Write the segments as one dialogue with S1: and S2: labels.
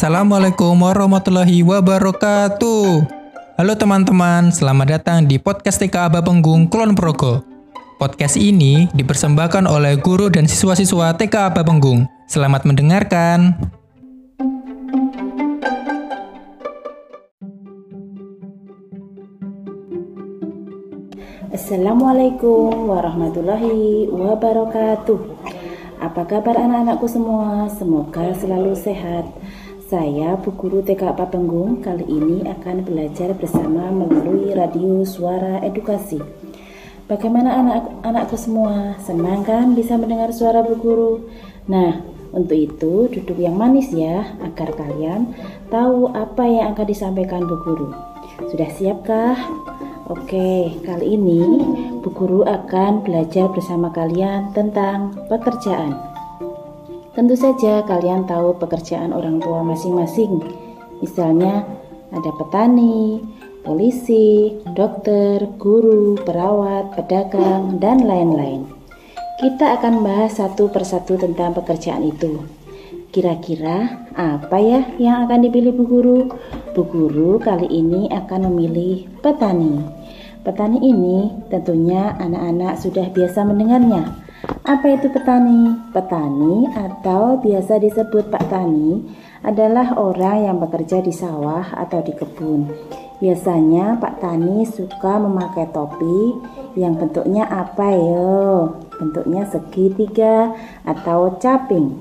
S1: Assalamualaikum warahmatullahi wabarakatuh. Halo teman-teman, selamat datang di podcast TK Aba Penggung Kulon Progo. Podcast ini dipersembahkan oleh guru dan siswa-siswa TK Aba Penggung. Selamat mendengarkan.
S2: Assalamualaikum warahmatullahi wabarakatuh. Apa kabar anak-anakku semua? Semoga selalu sehat. Saya Bu Guru TK Papenggung kali ini akan belajar bersama melalui radio suara edukasi. Bagaimana anak-anakku semua? Senang kan bisa mendengar suara Bu Guru? Nah, untuk itu duduk yang manis ya agar kalian tahu apa yang akan disampaikan Bu Guru. Sudah siapkah? Oke, kali ini Bu Guru akan belajar bersama kalian tentang pekerjaan. Tentu saja kalian tahu pekerjaan orang tua masing-masing. Misalnya ada petani, polisi, dokter, guru, perawat, pedagang, dan lain-lain. Kita akan bahas satu persatu tentang pekerjaan itu. Kira-kira apa ya yang akan dipilih Bu Guru? Bu Guru kali ini akan memilih petani. Petani ini tentunya anak-anak sudah biasa mendengarnya. Apa itu petani? Petani atau biasa disebut Pak Tani adalah orang yang bekerja di sawah atau di kebun. Biasanya Pak Tani suka memakai topi yang bentuknya apa yo? Bentuknya segitiga atau caping.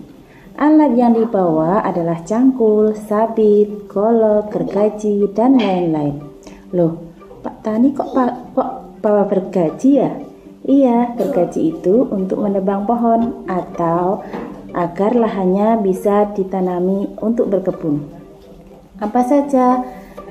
S2: Alat yang dibawa adalah cangkul, sabit, golok, gergaji, dan lain-lain. Loh, Pak Tani kok, kok bawa gergaji ya? Iya, gergaji itu untuk menebang pohon atau agar lahannya bisa ditanami untuk berkebun. Apa saja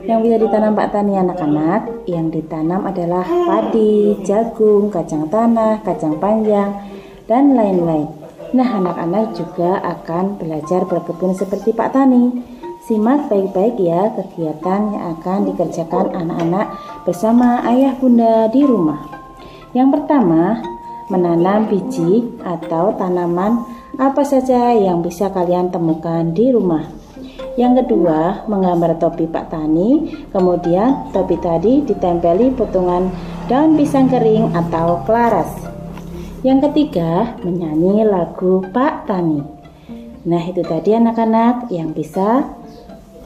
S2: yang bisa ditanam Pak Tani anak-anak? Yang ditanam adalah padi, jagung, kacang tanah, kacang panjang, dan lain-lain. Nah, anak-anak juga akan belajar berkebun seperti Pak Tani. Simak baik-baik ya kegiatan yang akan dikerjakan anak-anak bersama ayah bunda di rumah. Yang pertama, menanam biji atau tanaman apa saja yang bisa kalian temukan di rumah. Yang kedua, menggambar topi Pak Tani, kemudian topi tadi ditempeli potongan daun pisang kering atau kelaras. Yang ketiga, menyanyi lagu Pak Tani. Nah, itu tadi anak-anak yang bisa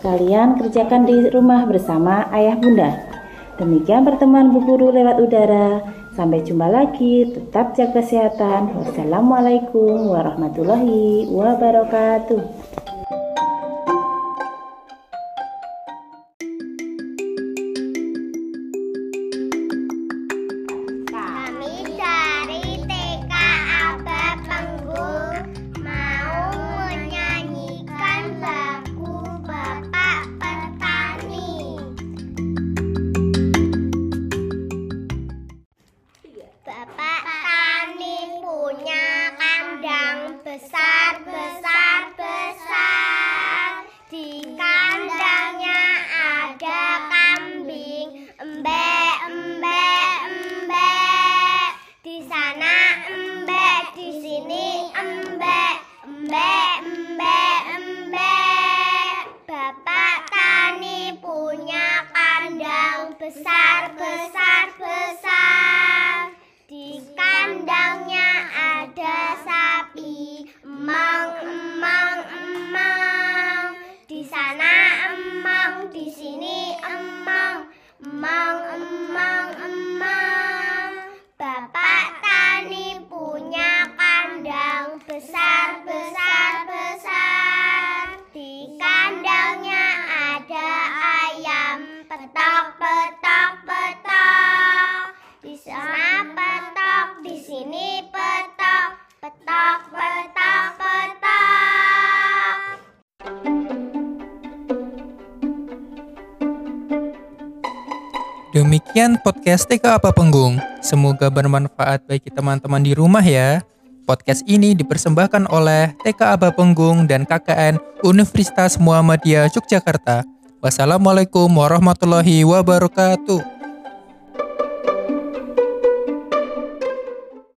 S2: kalian kerjakan di rumah bersama ayah bunda. Demikian pertemuan Bu Guru lewat udara. Sampai jumpa lagi. Tetap jaga kesehatan. Wassalamualaikum warahmatullahi wabarakatuh.
S1: besar-besar Demikian podcast TK Apa Penggung. Semoga bermanfaat bagi teman-teman di rumah ya. Podcast ini dipersembahkan oleh TK Aba Penggung dan KKN Universitas Muhammadiyah Yogyakarta. Wassalamualaikum warahmatullahi wabarakatuh.